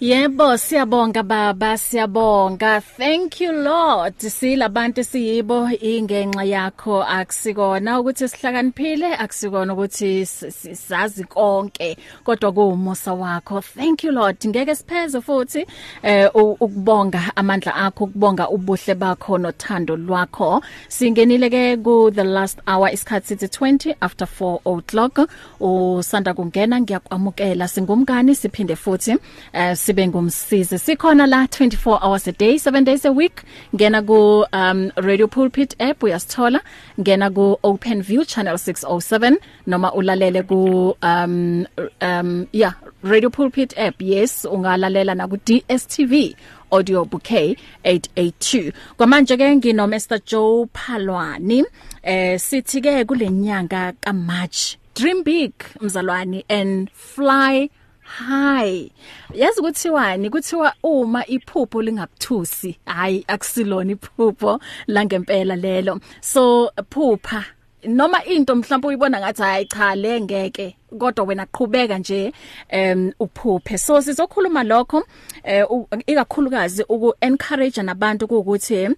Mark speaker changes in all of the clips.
Speaker 1: Yebo siyabonga baba siyabonga. Thank you lord. Silabantu siyibo ingenxa yakho. Akusikona ukuthi sihlakaniphile akusikona ukuthi sizazi konke kodwa kuumusa wakho. Thank you lord. Ngeke sipheze futhi eh ukubonga amandla akho ukubonga ubuhle bakho nothando lwakho. Singenile ke ku the last hour isikhathi sithi 20 after 4 o'clock. Usanda kungena ngiyakwamukela. Singumkani siphinde futhi eh sibe ngumsizi. Sikhona la 24 hours a day 7 days a week. Ngena ku um Radio Pulpit app uyasithola. Ngena ku Open View channel 607 noma ulalele ku um um yeah Radio Pulpit app. Yes ungalalela na ku DSTV audio bouquet 882 kwamanje ke ngino Mr Joe Phalwani eh sithi ke kulenyanga ka March dream big mzalwane and fly Hi. Yazi kuthiwani? Kuthiwa uma iphupho lingabuthusi, hayi akusilona iphupho la ngempela lelo. So phupha noma into mhlawumbe uyibona ngathi hayi cha le ngeke kodwa wena qhubeka nje um uphuphe so sizokhuluma lokho eh ikakhulukazi uku encourage nabantu ukuthi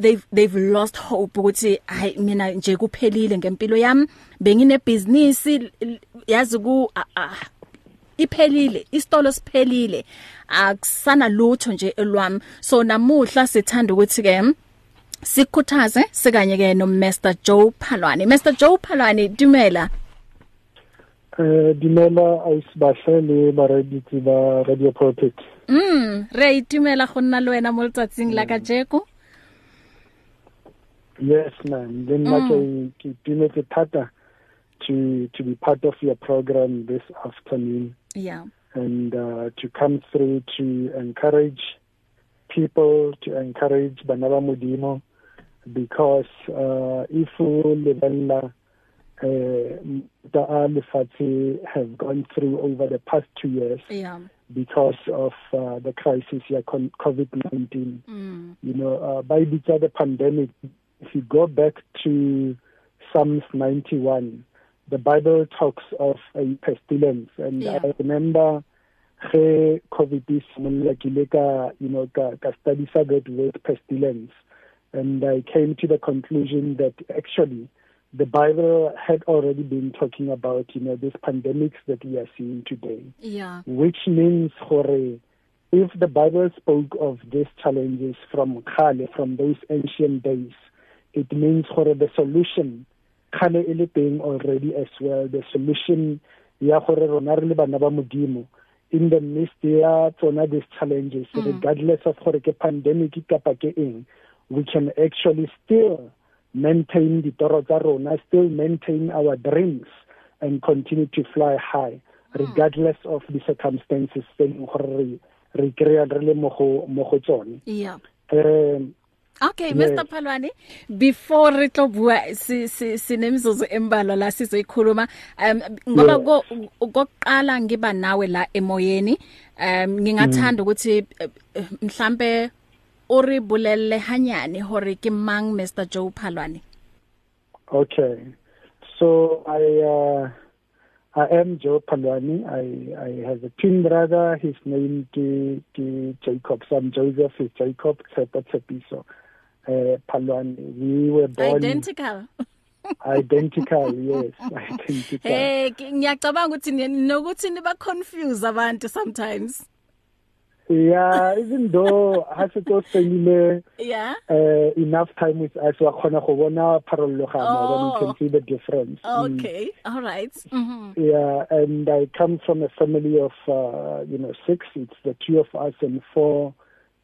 Speaker 1: they've they've lost hope ukuthi hayi mina nje kuphelile ngempilo yami bengine business yazi ku iphelile isitolo siphelile. Akusana lutho nje elwami. So namuhla sithanda ukuthi ke sikhuthaze sikanye ke no Mr Joe Phalwane Mr. Joe Phalwane dumela.
Speaker 2: Eh dumela ayisibahlele ba radio ba radio pulpit
Speaker 1: mm re itumela go nna le wena mo letsatsing la ka jeko
Speaker 2: yes man then mm. like ke tumetse thata to to be part of your program this afternoon.
Speaker 1: Yeah.
Speaker 2: And uh, to come through to encourage people to encourage banaba modimo because uh, if lebella uh, the lefatse have gone through over the past 2 years
Speaker 1: yeah.
Speaker 2: because of uh, the crisis yeah covid-19
Speaker 1: mm.
Speaker 2: you know uh, by the pandemic if you go back to psalms 91 the Bible talks of a pestilence. And
Speaker 1: yeah.
Speaker 2: I remember ge covid is molla ke le ka you know ka ka study sa that word pestilence. And I came to the conclusion that actually the Bible had already been talking about you know this pandemics that we are seeing today.
Speaker 1: Yeah.
Speaker 2: Which means gore if the Bible spoke of these challenges from khale from those ancient days it means gore the solution khale e le teng already as well the solution ya gore rona re le bana ba modimo in the midst ya tsona these challenges mm. regardless of gore ke pandemic kapa ke eng we can actually still maintain ditoro tsa rona still maintain our dreams and continue to fly high mm. regardless of the circumstances tse gore re re kry-a re le mo go tsone
Speaker 1: yeah
Speaker 2: um
Speaker 1: Okay Mr Phalwane before re tlo bua si sinemzuzu embalwa la sizoyikhuluma um ngoba kokuqala ngiba nawe la emoyeni um ngingathanda ukuthi mhlambe uri bulelle hanyane hore ke mang Mr Joe Phalwane?
Speaker 2: Okay. So I uh I am Joe Phalwane. I I have a twin brother. His name is Jacob. Son Joseph. Is Jacob Tshepo Tshepiso. Uh, Phalwane. We were born
Speaker 1: identical.
Speaker 2: identical yes identical
Speaker 1: hey ngiyacabanga ukuthi nokuthi niba confuse abantu sometimes
Speaker 2: yeah even though has it also ile
Speaker 1: yeah
Speaker 2: uh, enough time with us wa khona go bona pharologano oh. when you can see the difference
Speaker 1: okay mm. all right mm
Speaker 2: yeah and i come from a family of uh, you know six it's the two of us and four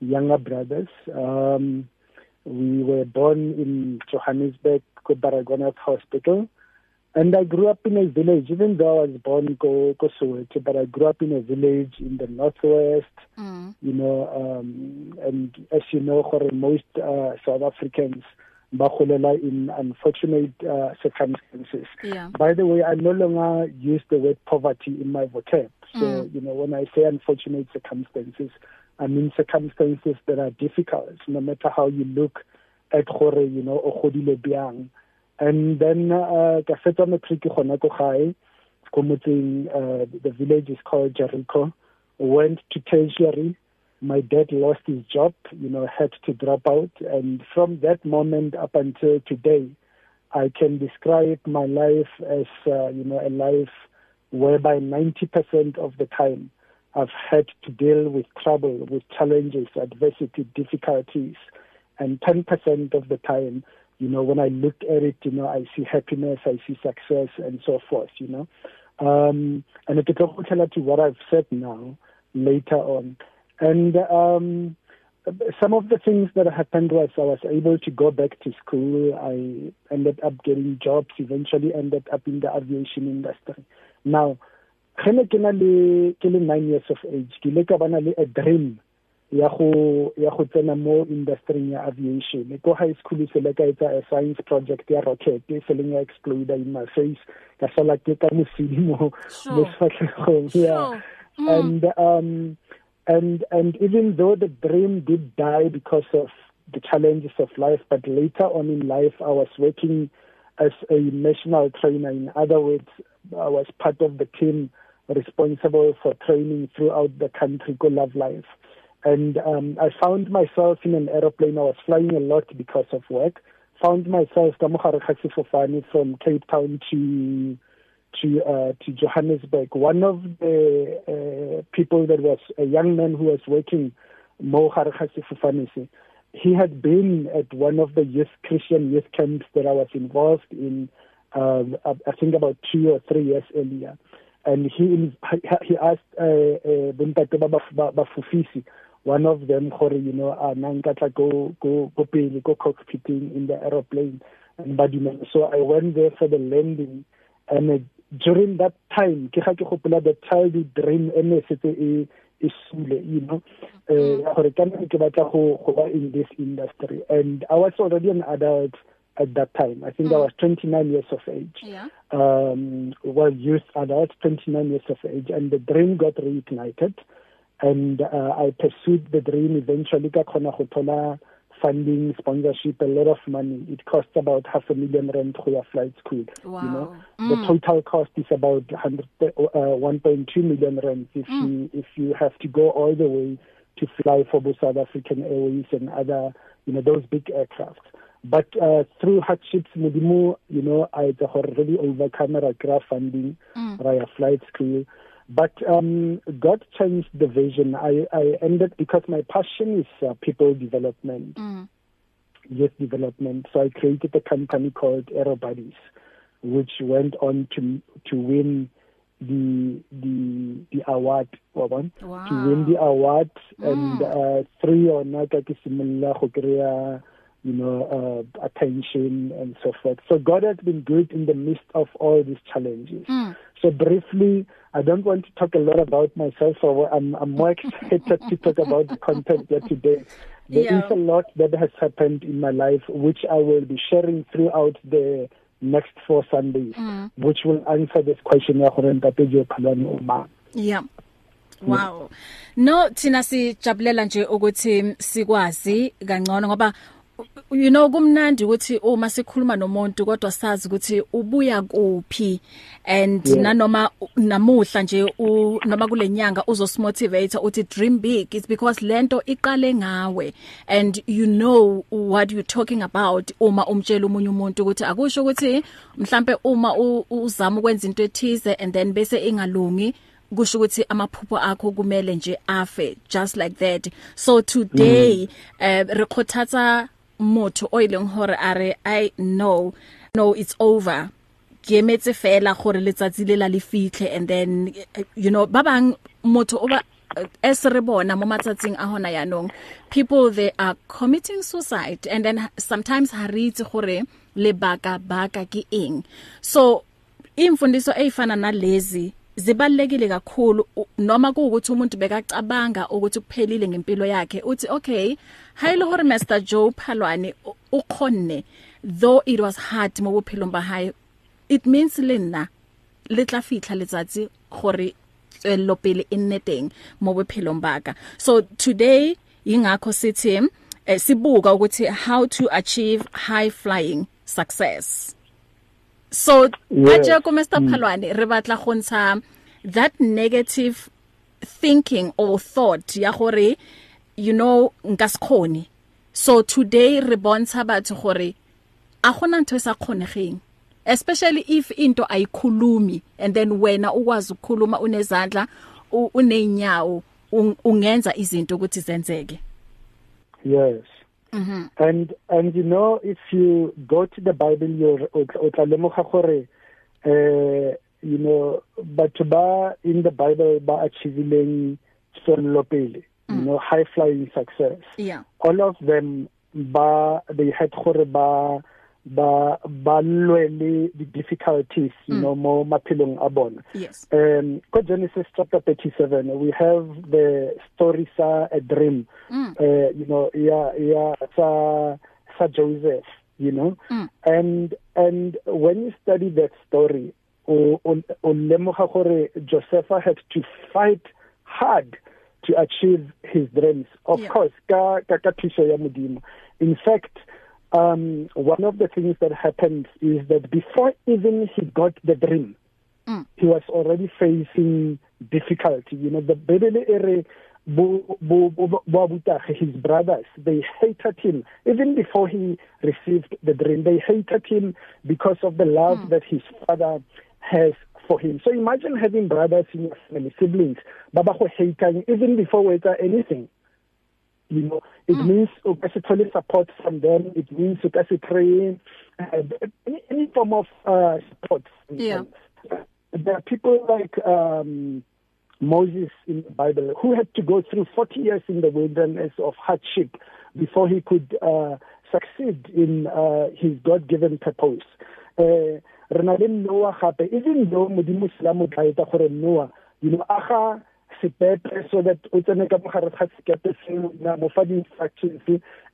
Speaker 2: younger brothers um We were born in Johannesburg, Baragwanath Hospital. And I grew up in a village, even though I was born go Soweto, but I grew up in a village in the northwest.
Speaker 1: Mm.
Speaker 2: You know, um, and as you know, for most uh, South Africans, bagolela in unfortunate uh, circumstances.
Speaker 1: Yeah.
Speaker 2: By the way, I no longer use the word poverty in my vocab. So, mm. you know, when I say unfortunate circumstances, I mean circumstances that are difficult no matter how you look at gore you know o godile byang and then uh, ka fetsa matric gona ko gae ko motseng uh, the village is called Jericho. Went to tertiary my dad lost his job you know had to drop out. And from that moment up until today i can describe my life as uh, you know a life whereby 90% of the time I've had to deal with trouble, with challenges, adversity, difficulties. And 10% of the time, you know, when I look at it, you know, I see happiness, I see success, and so forth, you know. Um, and it will tell to what I've said now later on. And um, some of the things that happened was I was able to go back to school. I ended up getting jobs, eventually ended up in the aviation industry. Now, ge ne ke na le ke le 9 years of age ke le ka bana le a dream ya go ya go tsena mo industry ya aviation. Ko high school se le ka etsa a science project ya rocket e seleng ya explode in my face. Ka sala ke ka mosidi mo mo sefatlhegong yeah. Mm. and um and and even though the dream did die because of the challenges of life but later on in life I was working as a national trainer. In other words I was part of the team responsible for training throughout the country called Love Life. And um, I found myself in an aeroplane. I was flying a lot because of work. Found myself from Cape Town to to uh, to Johannesburg. One of the uh, people that was a young man who was working Mo he had been at one of the youth Christian youth camps that I was involved in. Uh, I think about two or three years earlier. And he he asked uh, uh, bontate ba bafufisi one of them gore you know a nang ka tla go go go pele go cockpiting in the aeroplane and badimela so i went there for the landing and uh, during that time ke ga ke gopola the child dream ene setse e e sule you know. Eh gore kana ke batla go go ba in this industry and i was already an adult. At that time. I think mm. I was 29 years of age.
Speaker 1: Yeah.
Speaker 2: Um, well, youth adult, 29 years of age, and the dream got reignited. And uh, I pursued the dream eventually. Ka khona go thola funding, sponsorship, a lot of money. It costs about half a million rand for your flight school.
Speaker 1: Wow.
Speaker 2: You know,
Speaker 1: mm.
Speaker 2: the total cost is about 100, uh, 1.2 million rand if
Speaker 1: Mm.
Speaker 2: you if you have to go all the way to fly for the South African Airways and other, you know, those big aircraft. But uh, through hardships modimo you know i gore really overcome ra kra funding
Speaker 1: Mm.
Speaker 2: ra ya flight school but um god changed the vision i i ended because my passion is uh, people development
Speaker 1: Mm.
Speaker 2: youth development so i created a company called aerobuddies which went on to to win the the the award one
Speaker 1: Wow.
Speaker 2: to win the award
Speaker 1: Mm.
Speaker 2: and uh three or not ka ke simolla go kreya you know uh attention and so forth so god has been good in the midst of all these challenges
Speaker 1: Mm.
Speaker 2: so briefly i don't want to talk a lot about myself so i'm i'm more excited to talk about the content here today there
Speaker 1: Yeah.
Speaker 2: is a lot that has happened in my life which i will be sharing throughout the next four sundays
Speaker 1: Mm.
Speaker 2: which will answer this question ya gore ntate jo phalane o mang
Speaker 1: Yeah. Wow. No thina sijabulela nje ukuthi sikwazi kangcono ngoba you know kumnandi ukuthi uma sikhuluma nomuntu kodwa sazi ukuthi ubuya kuphi and
Speaker 2: Yeah.
Speaker 1: nanoma namuhla nje u- noma kulenyanga uzosimotivate uthi dream big it's because lento iqale ngawe and you know what you talking about uma umtshela umunye umuntu ukuthi akusho ukuthi mhlambe uma uzama ukwenza into ethize and then bese ingalungi kusho ukuthi amaphupho akho kumele nje afe just like that so today eh re khothatsa motho o ileng hore are i know no it's over. Ke emetse fela gore letsatsi le la le fitlhe and then eh, you know ba bang motho o ba es re bona mo matsatsing a hona yanong people they are committing suicide and then sometimes ha re itse gore lebaka baka ke eng. So imfundiso eyifana nalezi zibalekile kakhulu noma kuukuthi umuntu bekacabanga ukuthi kuphelile ngempilo yakhe uthi okay hayilo hore Master Joe Phalwane ukhonne though it was hard mo bophelong ba hae it means lena le tla fitla letsatsi gore tswello pele e nne teng mo bophelong baka. So today ingakho sithi eh, sibuka ukuthi how to achieve high flying success. So aje ko Mr Phalwane re batla go ntsha that negative thinking or thought ya gore you know nka sekhone so today re bontsha batho gore a gona ntho e sa kgonegeng. Especially if into ayikhulumi and then wena ukwazi ukukhuluma unezandla unenyawo ungenza izinto ukuthi zenzeke.
Speaker 2: Yes.
Speaker 1: Mhm. Mm
Speaker 2: and and you know if you go to the bible you o tla lemoga gore eh you know batho ba in the bible ba achieving tswelelo pele you
Speaker 1: Mm.
Speaker 2: know high flying success
Speaker 1: yeah
Speaker 2: all of them ba they had gore ba ba ba lwele the difficulties you
Speaker 1: Mm.
Speaker 2: know mo maphelong a bona
Speaker 1: yes
Speaker 2: um go Genesis chapter 37 we have the story sa a dream
Speaker 1: mm.
Speaker 2: uh you know yeah yeah sa sa Joseph you know
Speaker 1: Mm.
Speaker 2: and and when you study that story o o lemoga gore Joseph had to fight hard to achieve his dreams of
Speaker 1: Yeah.
Speaker 2: course ka ka ka thuso ya modimo in fact um one of the things that happened is that before even he got the dream
Speaker 1: Mm.
Speaker 2: he was already facing difficulty you know the bible ere bo bo bo his brothers they hated him even before he received the dream they hated him because of the love mm. that his father has for him so imagine having brothers in your family siblings baba go hating even before we do anything you know it mm. means o ka se thole support from them it means o pray uh, any, any form of uh, support
Speaker 1: Yeah.
Speaker 2: there are people like um Moses in the Bible who had to go through 40 years in the wilderness of hardship before he could uh succeed in uh his god-given purpose uh rena le Noah gape even though modimo sela mo tlaetsa gore Noah you know aga sepepe so that o tsene ka mogare ga sekepe seo na mo fa instructions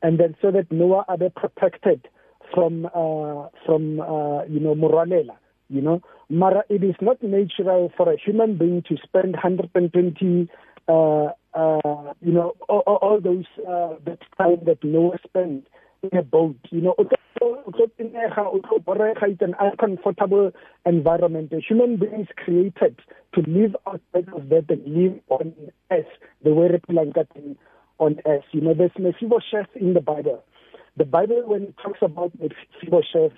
Speaker 2: and then so that Noah are protected from uh from uh you know morwalela you know. Mara it is not natural for a human being to spend 120 uh uh you know all, all those uh that time that Noah spent in a boat you know it's an uncomfortable environment. The human beings created to live outside of that and live on earth the way re phelang ka teng on earth. You know there's Mephibosheth in the bible. The bible when it talks about Mephibosheth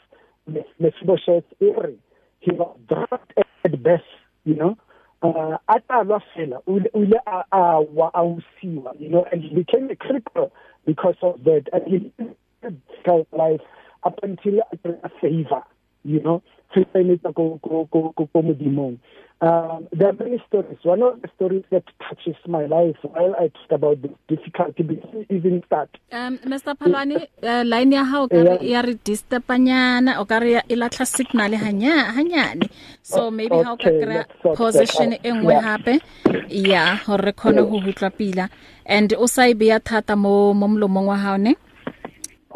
Speaker 2: Mephibosheth ere he was drugged at best you know. Uh atalwa fela o ile a wa a usiwa you know and he became a cripple because of that and he lived life up until a favor you know fitsenetsa go go go go modimong. Um there are many stories. One of the stories that touches my life while i talk about the difficulty even start
Speaker 1: um Mr Phalwane uh, line ya hao ka ya re disturbanyana o ka re e latla signal hanya hanyane so maybe how ka kra position
Speaker 2: out.
Speaker 1: e nngwe
Speaker 2: Yeah.
Speaker 1: hape ya hore khone ho hutla pila. And o sa ibea thata mo mo mlomong wa hao ne?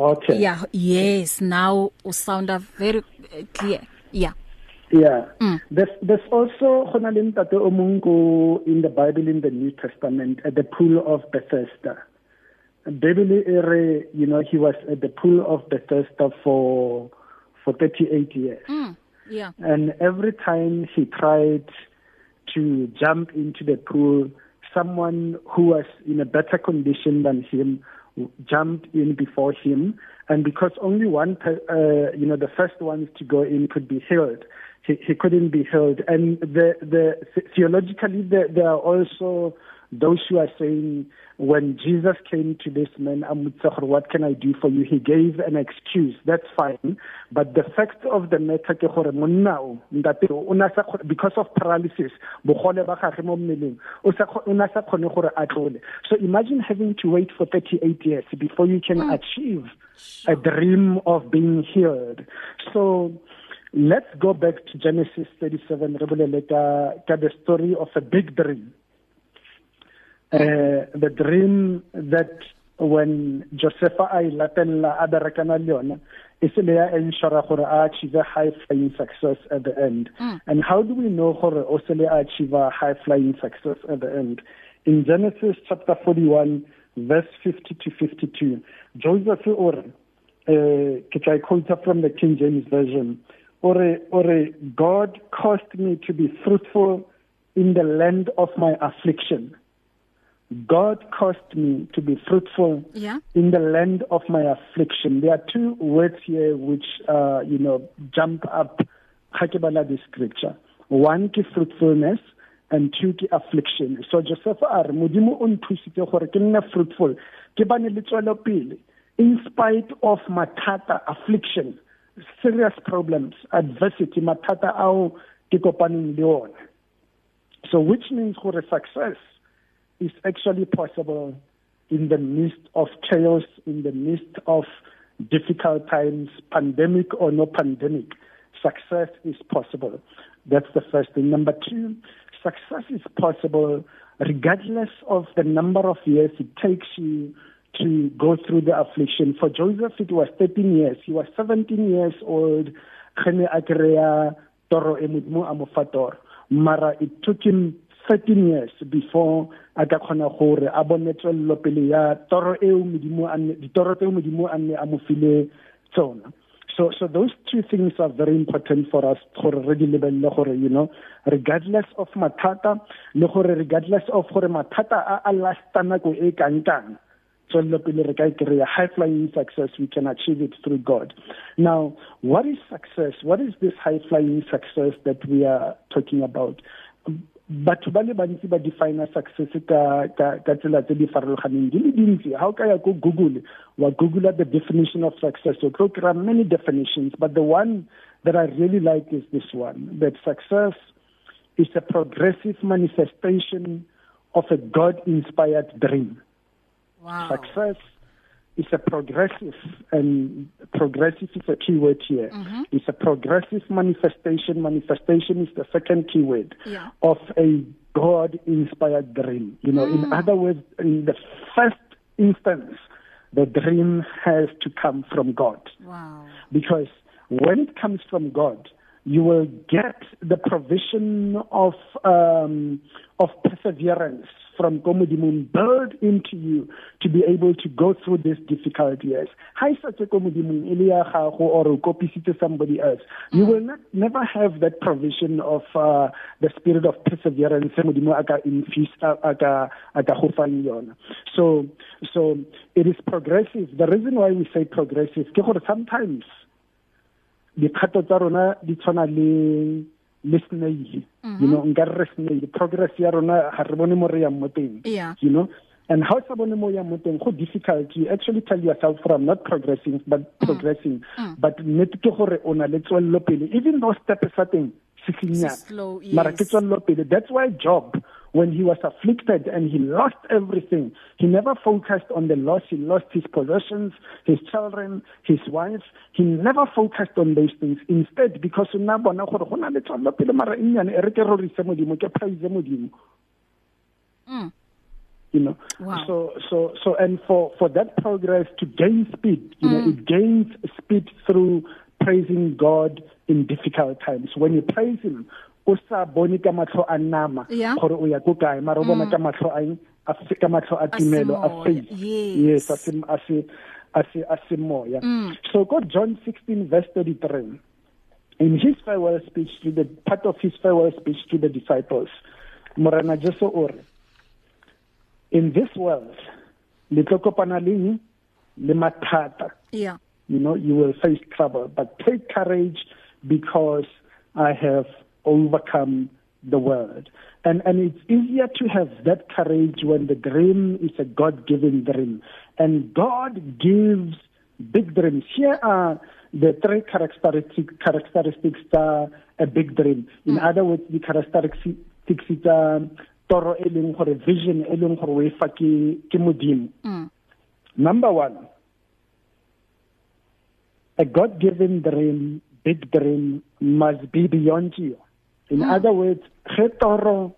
Speaker 2: Okay
Speaker 1: yeah yes now u sound very uh, clear yeah
Speaker 2: Yeah.
Speaker 1: Mm.
Speaker 2: There's there's also gona le ntate o mong ko in the Bible in the New Testament at the pool of Bethesda. Bible ere you know he was at the pool of Bethesda for for 38 years.
Speaker 1: mm, yeah
Speaker 2: And every time he tried to jump into the pool, someone who was in a better condition than him jumped in before him. And because only one, uh, you know, the first ones to go in could be healed, he, he couldn't be healed. And the, the theologically, there, there are also those who are saying when Jesus came to this man, "Amutsa, what can I do for you? He gave an excuse. That's fine. But the fact of the matter ke gore monna o ntate o na sa because of paralysis bogole ba gagwe mo mmeleng o sa o na sa kgone gore a tlole so imagine having to wait for 38 years before you can achieve a dream of being healed so let's go back to Genesis 37 re bolele ka ka the story of a big dream the dream that when Josepha a latella a berekana le yona e se le ya ensure gore a achieve high flying success at the end
Speaker 1: Mm.
Speaker 2: and how do we know gore o se le a achieve high flying success at the end in Genesis chapter 41 verse 50 to 52 Joseph o re uh, ke tla quote from the King James version or or God caused me to be fruitful in the land of my affliction. God caused me to be fruitful
Speaker 1: yeah.
Speaker 2: in the land of my affliction. There are two words here which uh you know jump up ga ke bala the scripture. One ke fruitfulness and two ke affliction. So Joseph re modimo o nthusitse gore ke nne fruitful. Ke bane le tswelo pele in spite of mathata affliction serious problems adversity mathata ao ke kopaneng le ona. So which means gore success is actually possible in the midst of chaos, in the midst of difficult times, pandemic or no pandemic. Success is possible. That's the first thing. Number two, success is possible regardless of the number of years it takes you to go through the affliction. For Joseph, it was 13 years. He was 17 years old. toro e modimo a mo fa toro mara it took him 13 years before a ka kgona gore a bone tswelelo pele ya toro eo modimo a ditoro tseo modimo a ne a mo file tsona. So so those two things are very important for us gore re di lebelle gore you know regardless of mathata le gore regardless of gore mathata a a lasta nako e kang kang tswelelo pele re ka kry high flying success we can achieve it through God. Now what is success? What is this high flying success that we are talking about? Batho ba le bantsi ba define success ka ka ka tsela tse di farologaneng. Di le dintsi ha o ka ya go google wa google the definition of success. So go kry many definitions but the one that i really like is this one that success is a progressive manifestation of a god inspired dream.
Speaker 1: Wow.
Speaker 2: Success is a progressive and progressive is a key word here
Speaker 1: mm -hmm.
Speaker 2: it's a progressive manifestation manifestation is the second key word
Speaker 1: yeah.
Speaker 2: of a god inspired dream you know mm. in other words in the first instance the dream has to come from god
Speaker 1: wow
Speaker 2: because when it comes from god you will get the provision of um of perseverance from komodimong build into you to be able to go through this difficult years ha isa tse komodimong ile ya gago or o kopisitse somebody else you will not never have that provision of uh, the spirit of perseverance modimo aka infuse aka aka go fa yona. So so it is progressive. The reason why we say progressive ke gore sometimes dikgato tsa rona di tshwana le le snail you
Speaker 1: Mm-hmm.
Speaker 2: know nka re snail progress ya rona ha re bone mo re yang mo teng.
Speaker 1: Yeah.
Speaker 2: you know? And how sa bone mo yang mo teng go difficult you actually tell yourself from not progressing but progressing.
Speaker 1: Mm.
Speaker 2: but net ke gore o na le tswello pele even though step sa teng se
Speaker 1: Se slow,
Speaker 2: mara ke tswello pele that's why job when he was afflicted and he lost everything. He never focused on the loss. He lost his possessions his children his wife. He never focused on those things. Instead because o na bona gore go na le tswello pele mara nnyane e re ke rorise modimo ke praise modimo.
Speaker 1: Mm.
Speaker 2: you know?
Speaker 1: Wow.
Speaker 2: so so so and for for that progress to gain speed you know
Speaker 1: Mm.
Speaker 2: it gains speed through praising god in difficult times. When you praise him o sa bone ka matlho a nama gore o ya go kae. Mara o bona ka matlho a a ka matlho a tumelo a faith
Speaker 1: yes.
Speaker 2: a se a se a se a se moya.
Speaker 1: Mm.
Speaker 2: so go John 16 verse 33 in his farewell speech to the part of his farewell speech to the disciples morena jesu o re in this world le tlo kopana le le mathata.
Speaker 1: Yeah.
Speaker 2: You know you will face trouble but take courage because i have overcome the world. And and it's easier to have that courage when the dream is a god given dream. And god gives big dreams. Here are the three characteristics characteristics are a big dream. In mm. other words the characteristics tsa toro e leng gore vision e leng gore o e fa ke ke modimo.
Speaker 1: Mm.
Speaker 2: number 1 a god given dream big dream must be beyond you. In mm. other words ge toro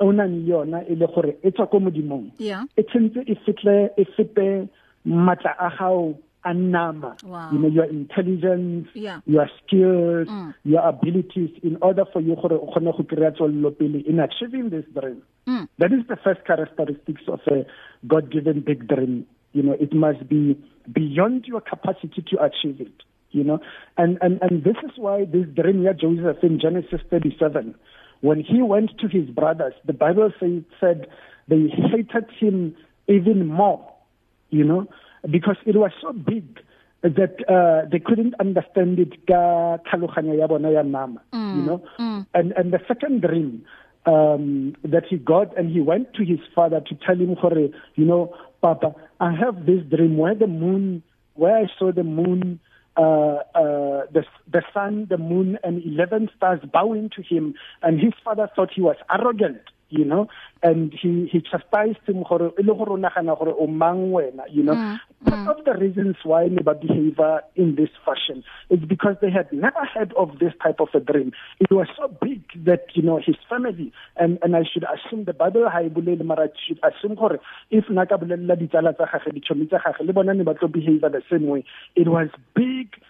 Speaker 2: o nang yona e le gore e tswa ko modimong e tshentse e fitle e fete matla a gago a nama
Speaker 1: Wow.
Speaker 2: you know your intelligence
Speaker 1: Yeah.
Speaker 2: your skills
Speaker 1: Mm.
Speaker 2: your abilities in order for you gore o kgone go kry-a tswelelo pele in achieving this dream
Speaker 1: mm.
Speaker 2: that is the first characteristics of a god given big dream you know it must be beyond your capacity to achieve it you know? And and and this is why this dream ya Joseph in Genesis 37 when he went to his brothers the bible say, said they hated him even more you know? Because it was so big that uh, they couldn't understand it. Ka tlhaloganyo ya bona ya nama mm, you know? mm. and and the second dream um that he got and he went to his father to tell him gore you know papa i have this dream. Where the moon where i saw the moon uh, uh, the the sun, the moon, and eleven stars bowing to him, and his father thought he was arrogant. You know and he he chastised him gore ile gore o nagana gore o mang wena you know. Mm, part mm. of the reasons why neba behavior in this fashion is because they had never heard of this type of a dream. It was so big that you know his family and and I should assume the bible ha e bolele mara should assume gore if naka bolella ditsala tsa gagwe ditshomi tsa gagwe le bona ne ba tlo behavior the same way. It was big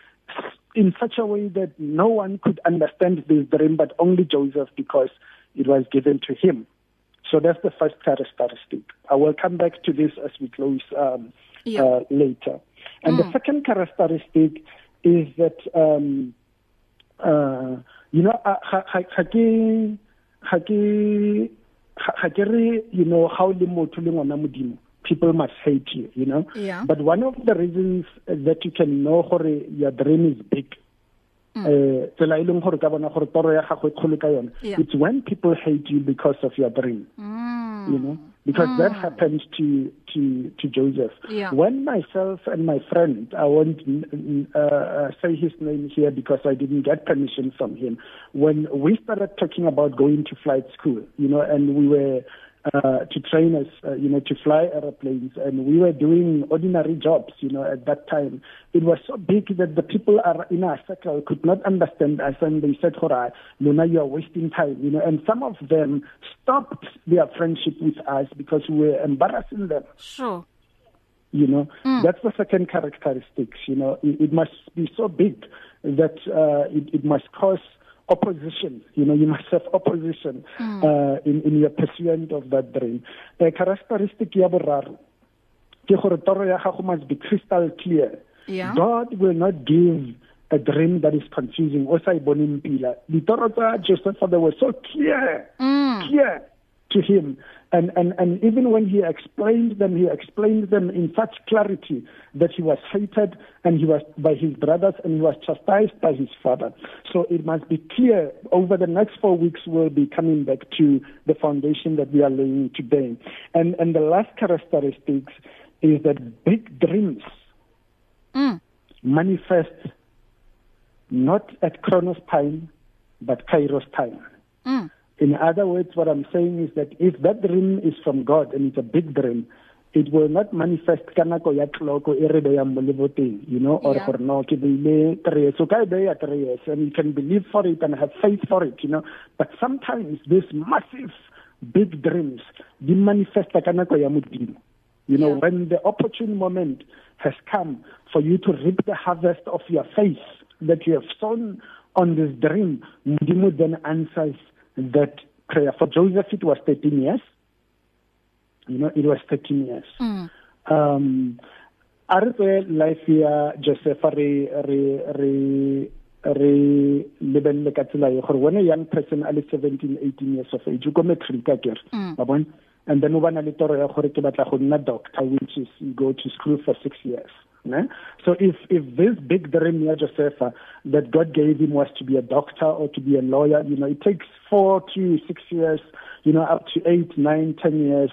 Speaker 2: in such a way that no one could understand this dream but only Joseph because it was given to him. So that's the first characteristic. I will come back to this as we close um, yeah. uh, later. And mm. the second characteristic is that, um, uh, you know, ha ke ha ke re you know how le motho le ngwana modimo people must hate you you know
Speaker 1: yeah.
Speaker 2: but one of the reasons that you can know gore your dream is big. Eh tsela e leng gore ka bona gore toro ya gago e kgole ka yona it's when people hate you because of your dream
Speaker 1: mm.
Speaker 2: you know because
Speaker 1: mm.
Speaker 2: that happened to to to Joseph
Speaker 1: yeah.
Speaker 2: when myself and my friend I won't uh, uh, say his name here because I didn't get permission from him when we started talking about going to flight school you know and we were uh, to train us, uh, you know, to fly airplanes. And we were doing ordinary jobs, you know, at that time. It was so big that the people are in our circle could not understand us. And they said, Hora, Luna, you are wasting time, you know. And some of them stopped their friendship with us because we were embarrassing them.
Speaker 1: Sure.
Speaker 2: You know,
Speaker 1: mm.
Speaker 2: that's the second characteristic. You know, it, it must be so big that uh, it, it must cause opposition. You know, you must have opposition mm. uh, in, in your pursuit of that dream. A characteristic ya boraro ke gore toro ya gago must be crystal clear.
Speaker 1: Yeah.
Speaker 2: God will not give a dream that is confusing. O sa iboning pila. Ditoro tsa Joseph they were so clear.
Speaker 1: Mm.
Speaker 2: Clear to him and and and even when he explained them he explained them in such clarity that he was hated and he was by his brothers and he was chastised by his father so it must be clear over the next 4 weeks we'll be coming back to the foundation that we are laying today and and the last characteristics is that big dreams
Speaker 1: mm.
Speaker 2: manifest not at chronos time but kairos time
Speaker 1: mm.
Speaker 2: In other words, what I'm saying is that if that dream is from God and it's a big dream, it will not manifest ka nako ya tlhoko e re beyang mo leboteng you know or gore no ke beile three so ka beya three years and you can believe for it and have faith for it you know. But sometimes this massive big dreams di manifesta ka nako ya modimo. You know
Speaker 1: yeah.
Speaker 2: when the opportune moment has come for you to reap the harvest of your faith that you have sown on this dream modimo then answers that prayer. For Joseph, it was 13 years. You know, it was 13 years.
Speaker 1: Mm.
Speaker 2: Um, a re tse life ya Joseph re re re re lebelle ka tsela e gore when a young person a le 17 18 years of age go matric ka kere
Speaker 1: Mm.
Speaker 2: ba bona and then o bana le toro ya gore ke batla go nna doctor which is you go to school for 6 years ne? so if if this big dream ya Joseph that God gave him was to be a doctor or to be a lawyer you know it takes 4 to 6 years you know up to 8 9 10 years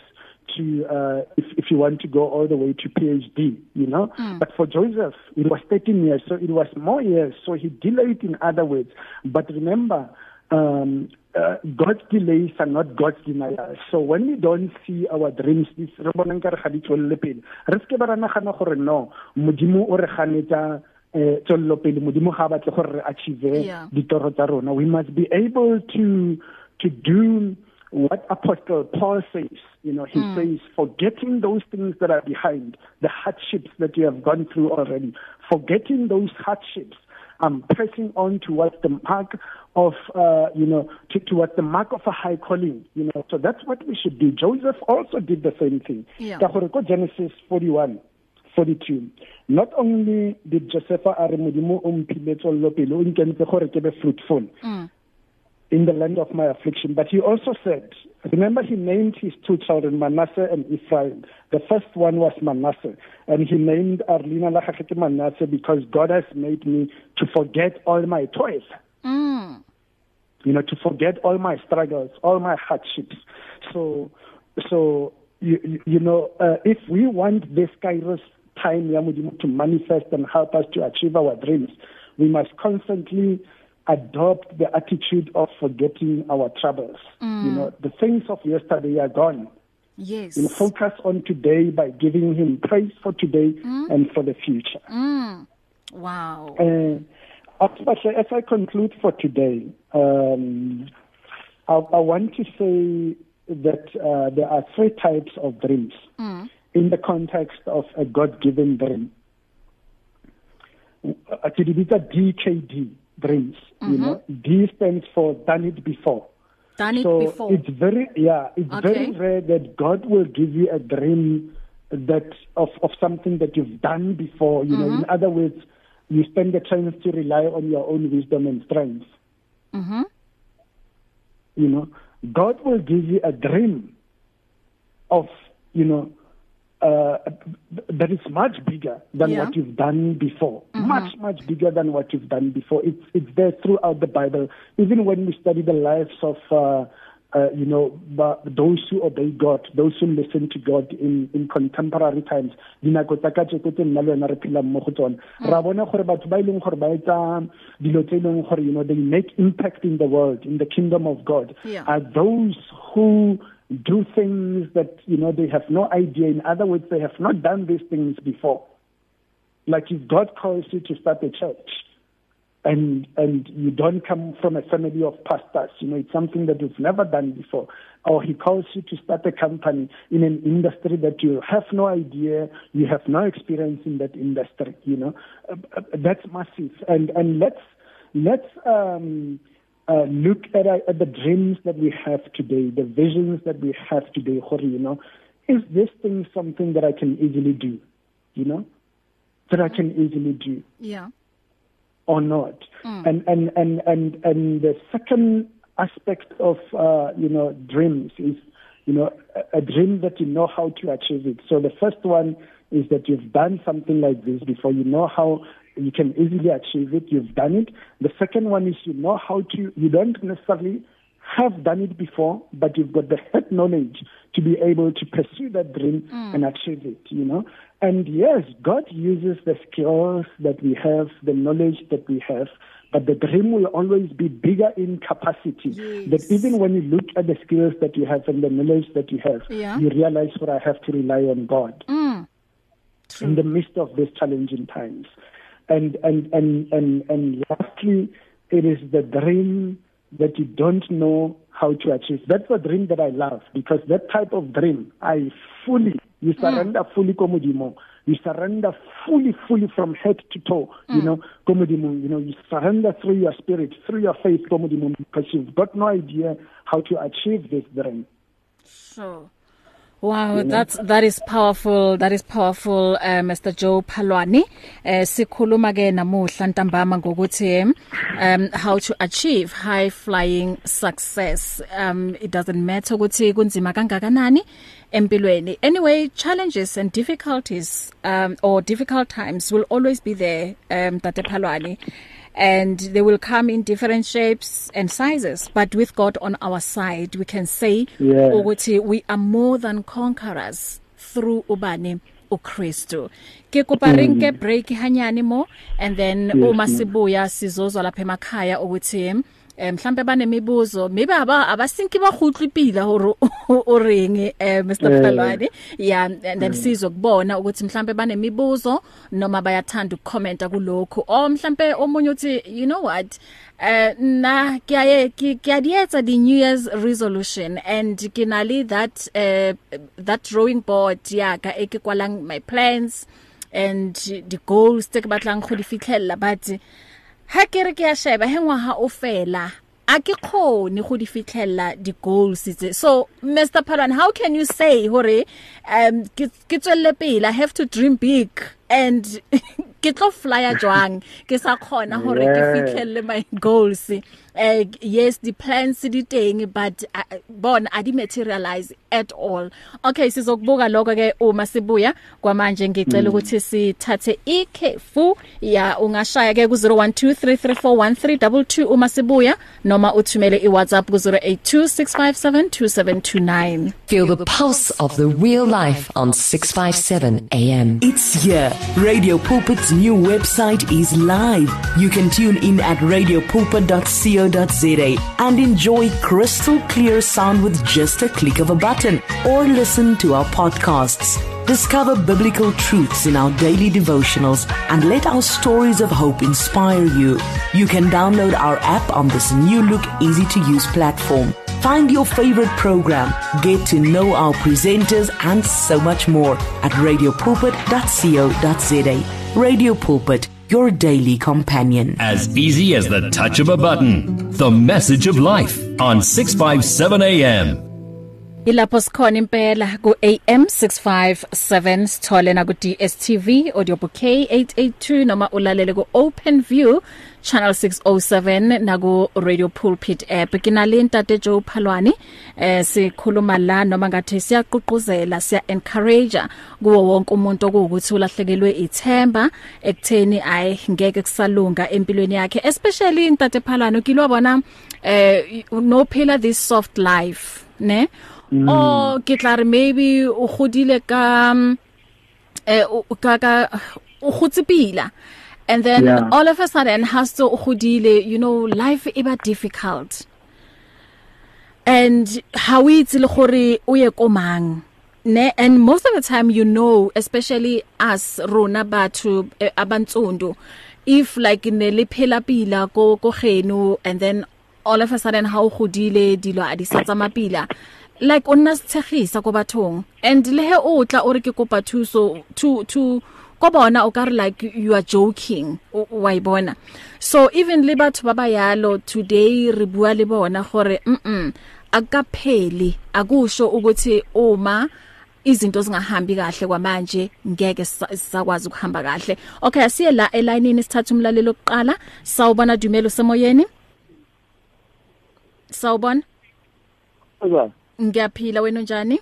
Speaker 2: to uh if if you want to go all the way to PhD you know
Speaker 1: Mm.
Speaker 2: but for Joseph it was 13 years so it was more years so he delayed in other words but remember um uh, God's delays are not God's denials. So when we don't see our dreams, this re bonang ka re ga di tswelle pele. Re ske ba ra nagana gore no, modimo o re ganetsa eh tswello pele modimo ga batle gore re achieve ditoro tsa rona. We must be able to to do what apostle paul says you know he
Speaker 1: Mm.
Speaker 2: says forgetting those things that are behind the hardships that you have gone through already forgetting those hardships I'm pressing on towards the mark of, uh, you know, to, towards the mark of a high calling, you know. So that's what we should do. Joseph also did the same thing.
Speaker 1: Yeah.
Speaker 2: Genesis 41, 42 not only did Joseph a re modimo o mphile tsollo pele o nkentse gore ke be fruitful mm. in the land of my affliction but he also said remember he named his two children Manasseh and Ephraim. The first one was Manasseh and he named Arlina la gagete Manasseh because God has made me to forget all my toils mm. you know to forget all my struggles all my hardships. So so you, you know uh, if we want this kairos time to manifest and help us to achieve our dreams we must constantly adopt the attitude of forgetting our troubles mm. you know the things of yesterday are gone
Speaker 1: yes
Speaker 2: you know, focus on today by giving him praise for today mm. and for the future
Speaker 1: mm. wow
Speaker 2: uh, as I conclude for today um I, I want to say that uh, there are three types of dreams mm. in the context of a God-given dream. Uh, to the DKD dreams, mm -hmm. you know, D stands for done it before.
Speaker 1: Done it
Speaker 2: so
Speaker 1: before.
Speaker 2: it's very yeah, it's okay. very rare that God will give you a dream that of of something that you've done before. You mm -hmm. know, in mm-hmm. other words, you spend the chance to rely on your own wisdom and strength.
Speaker 1: Mhm.
Speaker 2: You know, God will give you a dream of, you know, uh, that is much bigger than yeah. what you've done before. Mm-hmm. Much, much bigger than what you've done before. It's, it's there throughout the Bible. Even when we study the lives of, uh, uh, you know, those who obey God, those who listen to God in, in contemporary times, dinako tsa kajeko tse nna le wena re phelang mo go tsone mm. ra bona gore batho ba e leng gore ba etsa dilo tse e leng gore you know they make impact in the world in the kingdom of God
Speaker 1: yeah.
Speaker 2: are those who do things that you know they have no idea. In other words they have not done these things before. Like if God calls you to start a church and and you don't come from a family of pastors you know it's something that you've never done before or he calls you to start a company in an industry that you have no idea you have no experience in that industry you know uh, uh, that's massive. And and let's let's um uh, look at, uh, at the dreams that we have today the visions that we have today you know is this thing something that I can easily do you know that I can easily do
Speaker 1: yeah
Speaker 2: or not. Mm. And, and, and, and, and the second aspect of, uh, you know, dreams is, you know, a, a dream that you know how to achieve it. So the first one is that you've done something like this before. You know how you can easily achieve it. You've done it. The second one is you know how to, you don't necessarily have done it before, but you've got the head knowledge to be able to pursue that dream mm. and achieve it, you know. And yes, God uses the skills that we have, the knowledge that we have, but the dream will always be bigger in capacity.
Speaker 1: Yes.
Speaker 2: That even when you look at the skills that you have and the knowledge that you have,
Speaker 1: yeah.
Speaker 2: you realize what I have to rely on God
Speaker 1: mm.
Speaker 2: in the midst of these challenging times. And and and and and lastly, it is the dream that you don't know how to achieve. That's a dream that I love because that type of dream, I fully, you hmm. surrender mm. fully komodimo. You surrender fully, fully from head to toe, mm. you know, komodimo. You know, you surrender through your spirit, through your faith, komodimo, because you've got no idea how to achieve this dream.
Speaker 1: So, Wow, that's that is powerful. That is powerful uh, Mr Joe Phalwani. Eh uh, sikhuluma ke namuhla ntambama ngokuthi um how to achieve high flying success. Um it doesn't matter ukuthi kunzima kangakanani empilweni. Anyway, challenges and difficulties um or difficult times will always be there um Tate Phalwani. And they will come in different shapes and sizes but with God on our side we can say
Speaker 2: yeah.
Speaker 1: ukuthi we are more than conquerors through ubani uKristu ke kopa mm. rinke break hanyane mo and then uma sibuya sizozwa lapha emakhaya ukuthi eh mhlambe banemibuzo maybe aba abasinki bagutla ipila hore o reng eh. Mr Phalwane yeah and then sizokubona ukuthi mhlambe banemibuzo noma bayathanda ukucomenta kulokho o mhlambe omunye uthi you know what? Eh na kiyaye kiyadietsa the new year's resolution and kinali that uh, that drawing board ya ka ekekwalang my plans and the goals tse ke batlang go di fitlhella but ha ke re ke a sheba he ngwaga o fela a ke khone go di fitlhella di goals tse. So Mr Palwan how can you say hore um ke ke tswelle pele i have to dream big and ke tlo flyer jwang? Ke sa khona hore ke fitlhelle my goals. Uh, yes the plans di teng but uh, bona adi materialize at all. Okay sizokubuka lokho ke uma sibuya. Kwamanje ngicela mm. ukuthi sithathe ikhefu ya ungashaya ke ku 0123341322 uma sibuya noma uthumele iWhatsApp ku 0826572729
Speaker 3: Feel the pulse of the real life on 657 AM
Speaker 4: It's here. Radio Pulpit's new website is live. You can tune in at radiopulpit.co radio.co.za and enjoy crystal clear sound with just a click of a button or listen to our podcasts. Discover biblical truths in our daily devotionals and let our stories of hope inspire you. You can download our app on this new look easy to use platform. Find your favorite program, get to know our presenters and so much more at radiopulpit.co.za. Radio Pulpit your daily companion.
Speaker 5: As easy as the touch of a button. The message of life on 657 AM.
Speaker 1: Ilapho sikhona impela ku AM 657 sithole na ku DSTV audio bouquet 882 noma ulalele ku OpenView channel 607 na ku Radio Pulpit app. Kinalinta te Joe Phalwani eh sikhuluma la noma ngathi siyaqhuquzela siya encourage kuwo wonke umuntu ukuthi ulahlekelwe ithemba ekutheni ay ngeke kusalunga empilweni yakhe. Especially intate Phalwani kilobona eh no phila this soft life ne? Mm. o ke tla re maybe o godile ka eh ka ka o gotsipila and then yeah. all of a sudden has to godile you know life e ba difficult and how itse le gore o ye komang ne and most of the time you know especially us rona batho eh, abantsundu if like ne le phela pila ko ko geno and then all of a sudden how godile dilo a di sa tsamapila like o nna setshegisa go bathong. And le he o tla o re ke kopa thuso to to go bona o ka re like you are joking wa ibona so even le batho ba bayalo today re bua le bona gore mm akapheli akusho ukuthi uma izinto zingahambi kahle kwamanje ngeke sisakwazi ukuhamba kahle. Okay asiye la elayinini sithatha umlalelo oqala sawubona dumelo semoyeni. Sawubona.
Speaker 6: Aba
Speaker 1: Ngiyaphila wena njani?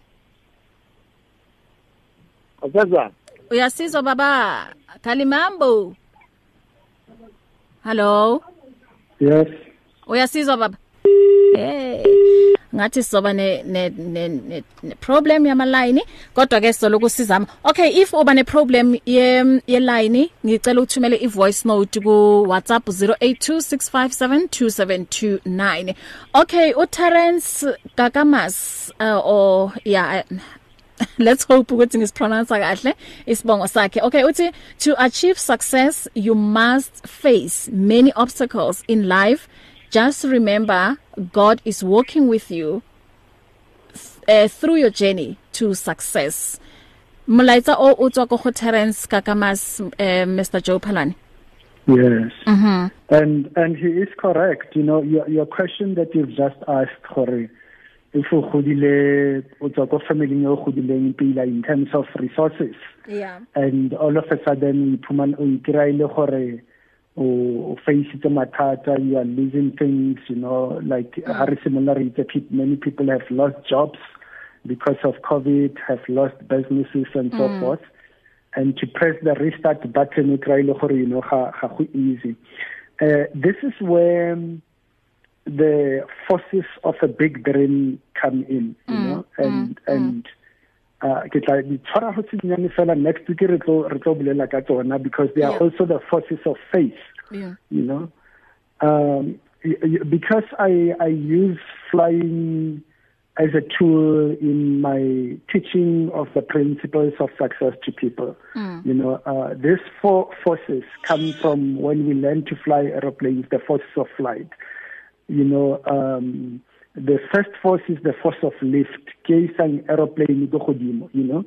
Speaker 6: Akaza.
Speaker 1: Uyasizwa baba? Kalimambo. Hello.
Speaker 2: Yes.
Speaker 1: Uyasizwa baba? Hey. Ngathi soba ne ne, ne, ne problem yama line kodwa ke solo kusizama okay if uba ne problem ye ye line ngicela uthumele i voice note ku WhatsApp 0826572729 okay u Terence Gagamas uh, or yeah let's hope ukuthi ngispronounce kahle isibongo sakhe. Okay uthi to achieve success you must face many obstacles in life just remember God is working with you uh, through your journey to success molaitsa o o tswa go Terence Kakamas uh, Mr Joe Phalane
Speaker 2: Yes.
Speaker 1: Mhm.
Speaker 2: And and he is correct. You know, your your question that you've just asked Khore if o godile o tswa go family yo godileng pila in terms of resources.
Speaker 1: Yeah.
Speaker 2: And all of a sudden iphuman o ikiraile gore o face the mathata you are losing things you know like mm. ha re similar rate many people have lost jobs because of covid have lost businesses and mm. so forth and to press the restart button o try le gore you know ga ga go easy uh, this is where the forces of a big brain come in you mm. know and mm. and uh ke tla di tshwara go tsinyane fela next week re tlo re tlo bolela ka tsona because they are yeah. also the forces of faith
Speaker 1: yeah
Speaker 2: you know um because i i use flying as a tool in my teaching of the principles of success to people mm. you know uh these four forces come from when we learn to fly aeroplanes the forces of flight you know um the first force is the force of lift. Ke isang aeroplane go godimo you know?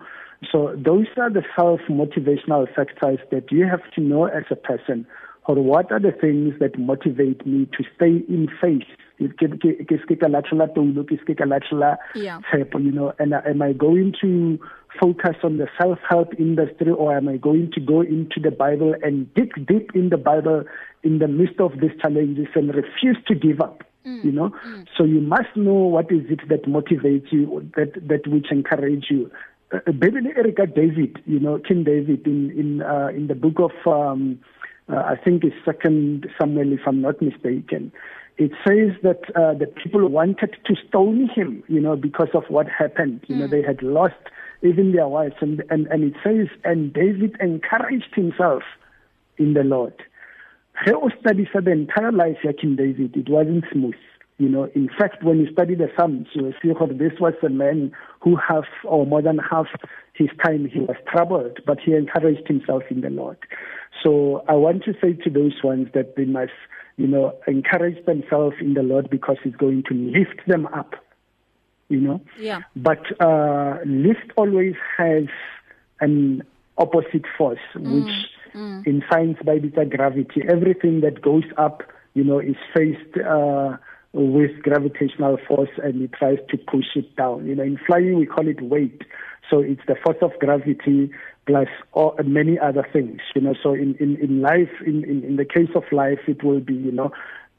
Speaker 2: So those are the self motivational factors that you have to know as a person. Or what are the things that motivate me to stay in faith ke ke ke ka latlhela toulo ke ske ka latlhela
Speaker 1: Yeah.
Speaker 2: tshepo you know? And uh, am i going to focus on the self help industry or am i going to go into the bible and dig deep in the bible in the midst of these challenges and refuse to give up? You know? so you must know what is it that motivates you that that which encourage you. Uh, Bible Erica David you know King David in in uh, in the book of um uh, I think it's second Samuel if I'm not mistaken. It says that uh, the people wanted to stone him you know because of what happened. You know they had lost even their wives. And and and it says and David encouraged himself in the Lord. Ge o study the entire life ya King David it wasn't smooth you know. In fact when you study the psalms you will see that this was a man who half or more than half his time he was troubled but he encouraged himself in the Lord. So i want to say to those ones that they must you know encourage themselves in the Lord because he's going to lift them up you know.
Speaker 1: Yeah.
Speaker 2: but uh lift always has an opposite force which in science by beta gravity everything that goes up you know is faced uh with gravitational force and it tries to push it down. You know in flying we call it weight. So it's the force of gravity plus all, many other things you know. So in in in life in in, in the case of life it will be you know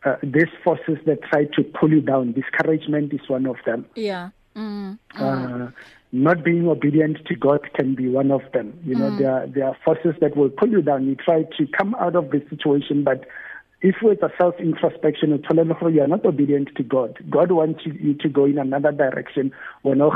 Speaker 2: uh, these forces that try to pull you down. Discouragement is one of them.
Speaker 1: Yeah. Mm.
Speaker 2: uh, not being obedient to God can be one of them. You know, there are, there are forces that will pull you down. You try to come out of the situation, but if with a self introspection, them you are not obedient to God. God wants you, to go in another direction. When no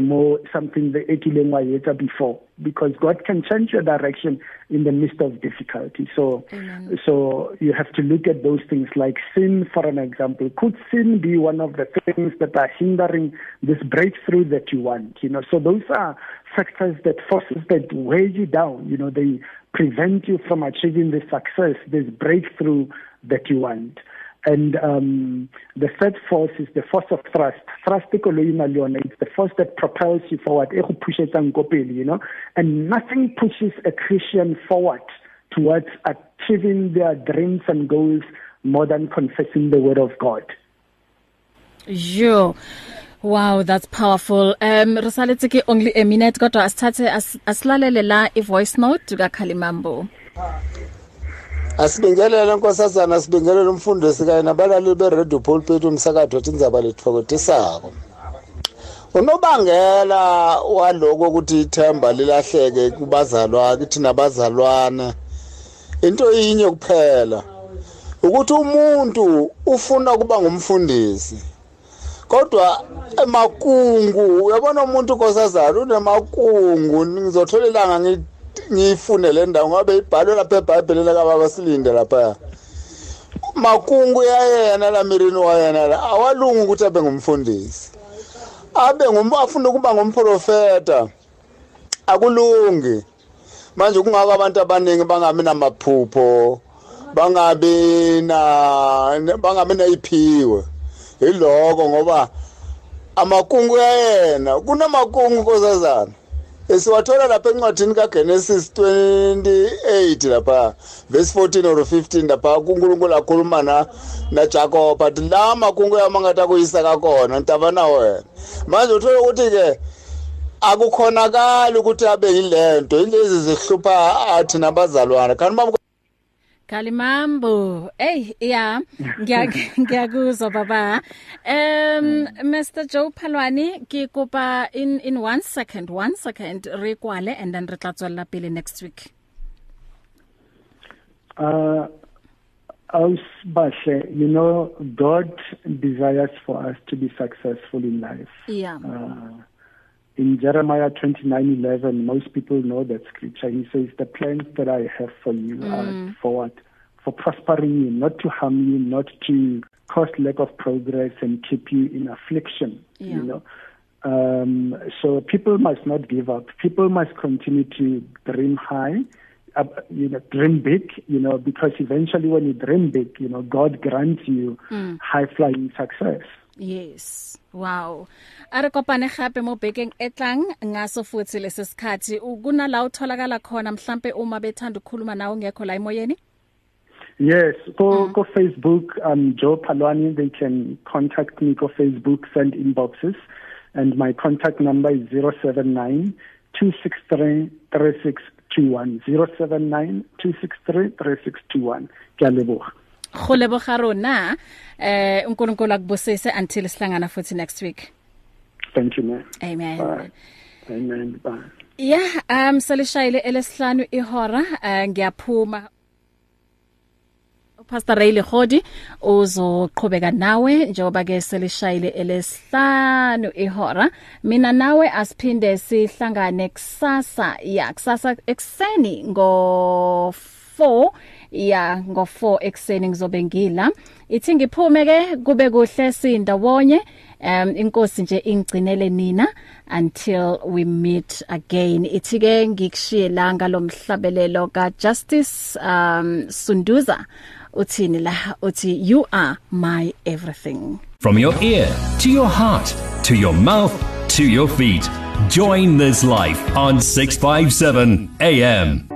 Speaker 2: more something the ekileng wa etsa before, because God can change your direction in the midst of difficulty. So,
Speaker 1: Amen.
Speaker 2: so you have to look at those things like sin, for an example. Could sin be one of the things that are hindering this breakthrough that you want? You know, so those are factors that forces that weigh you down. You know, they prevent you from achieving the success, this breakthrough that you want. And um, the third force is the force of thrust. Thrust e koloi e na le yone, it's the force that propels you forward, e go pushetsang ko pele, you know. And nothing pushes a Christian forward towards achieving their dreams and goals more than confessing the word of God.
Speaker 1: Yo. Wow, that's powerful. Um risaletse ke only a minute kodwa asithathe as- asilalele la i voice note ka Khalimambo.
Speaker 6: Asibingelele nkosazana sibingelele umfundisi kanye nabalaleli beradio pulpit umsakado wathi indzaba lethokotisako unobangela waloko ukuthi ithemba lilahleke kubazalwane kithi nabazalwane into inye kuphela. Ukuthi umuntu ufuna ukuba ngumfundisi kodwa emakungu uyabona umuntu nkosazana unemakungu ngizothola ilanga ngi- ngiyifune le ndawo ngabe ibhalwe lapha ebhayibhelini kababa silinde lapha. Makungu yayena lamirini wayena la. Awalungi ukuthi abe ngumfundisi. Abe afuna ukuba ngumprofeta. Akulungi. Manje kungako abantu abaningi bangabi namaphupho bangabi na bangabi nayiphiwe yiloko ngoba amakungu yayena. Kunamakungu nkosazana. Esiwathola lapha encwadini kagenesis 28 lapha verse 14 or 15 lapha kunkulunkulu akhuluma na najakob athi la makungu yami angathi akuyisaka kona ntava na wena. Manje uthole ukuthi-ke akukhonakali ukuthi abe yilento yilezi zihlupha athi nabazalwane. Kanti
Speaker 1: Kalimambo. Hey, yeah. Ngiya- Ngiyakuzwa baba. Um Mr Joe Palwani ke kopa in in 1 second, 1 second re kwale and then re tla tswella pele next week.
Speaker 2: Uh, Aus Bashe, you know, God desires for us to be successful in life.
Speaker 1: Yeah.
Speaker 2: Uh, in Jeremiah 29:11, most people know that scripture. He says, "The plans that I have for you mm. are for what? For prospering you, not to harm you, not to cause lack of progress and keep you in affliction."
Speaker 1: Yeah.
Speaker 2: You know. Um, so people must not give up. People must continue to dream high, uh, you know, dream big, you know, because eventually when you dream big, you know, God grants you mm. high flying success.
Speaker 1: Yes. Wow. Are kopane gape mo bekeng etlang ngaso futhi lesisikhathi ukuna la utholakala khona mhlambe uma bethanda ukukhuluma nawe ngekho la emoyeni?
Speaker 2: Yes, go mm. go Facebook um Joe Palwani they can contact me go Facebook send inboxes and my contact number is 079 263 3621 079 263 3621 ke a leboga
Speaker 1: go leboga rona eh uNkulunkulu akubusise until sihlangana futhi next week.
Speaker 2: Thank you man
Speaker 1: amen.
Speaker 2: Bye. amen bye.
Speaker 1: Yeah um selishayile elesihlanu ihora uh, ngiyaphuma. Pastor Ray Lehodi uzoqhubeka nawe njengoba ke selishayile elesihlanu ihora. Mina nawe asiphinde sihlangane kusasa ya kusasa ekseni ngo 4 ya ngo 4 ekseni ngizobe ngila. Ithi ngiphume ke kube kuhle sindawonye. Um inkosi nje ingcinele nina until we meet again. Ithi ke ngikushiye la ngalomhlabelelo ka Justice um Sunduza. Uthini la? Uthi you are my everything.
Speaker 5: From your ear to your heart to your mouth to your feet join this life on 657 am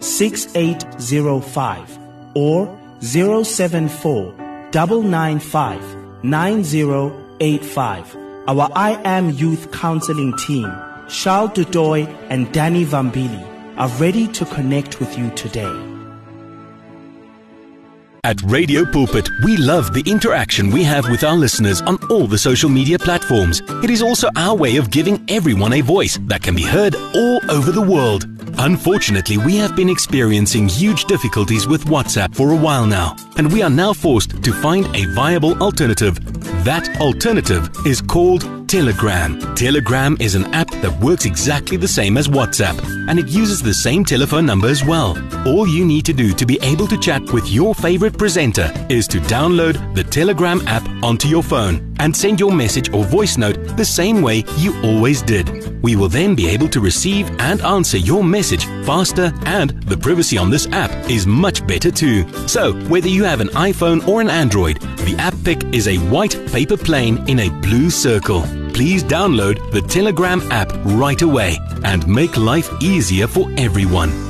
Speaker 7: 6805 or 074 995 9085. Our I Am Youth Counseling team, Charles Dudoy and Danny Vambili, are ready to connect with you today.
Speaker 8: At Radio Pulpit, we love the interaction we have with our listeners on all the social media platforms. It is also our way of giving everyone a voice that can be heard all over the world. Unfortunately, we have been experiencing huge difficulties with WhatsApp for a while now, and we are now forced to find a viable alternative. That alternative is called Telegram. Telegram is an app that works exactly the same as WhatsApp and it uses the same telephone number as well. All you need to do to be able to chat with your favorite presenter is to download the Telegram app onto your phone and send your message or voice note the same way you always did. We will then be able to receive and answer your message faster and the privacy on this app is much better too. So, whether you have an iPhone or an Android, the app pic is a white paper plane in a blue circle please download the Telegram app right away and make life easier for everyone.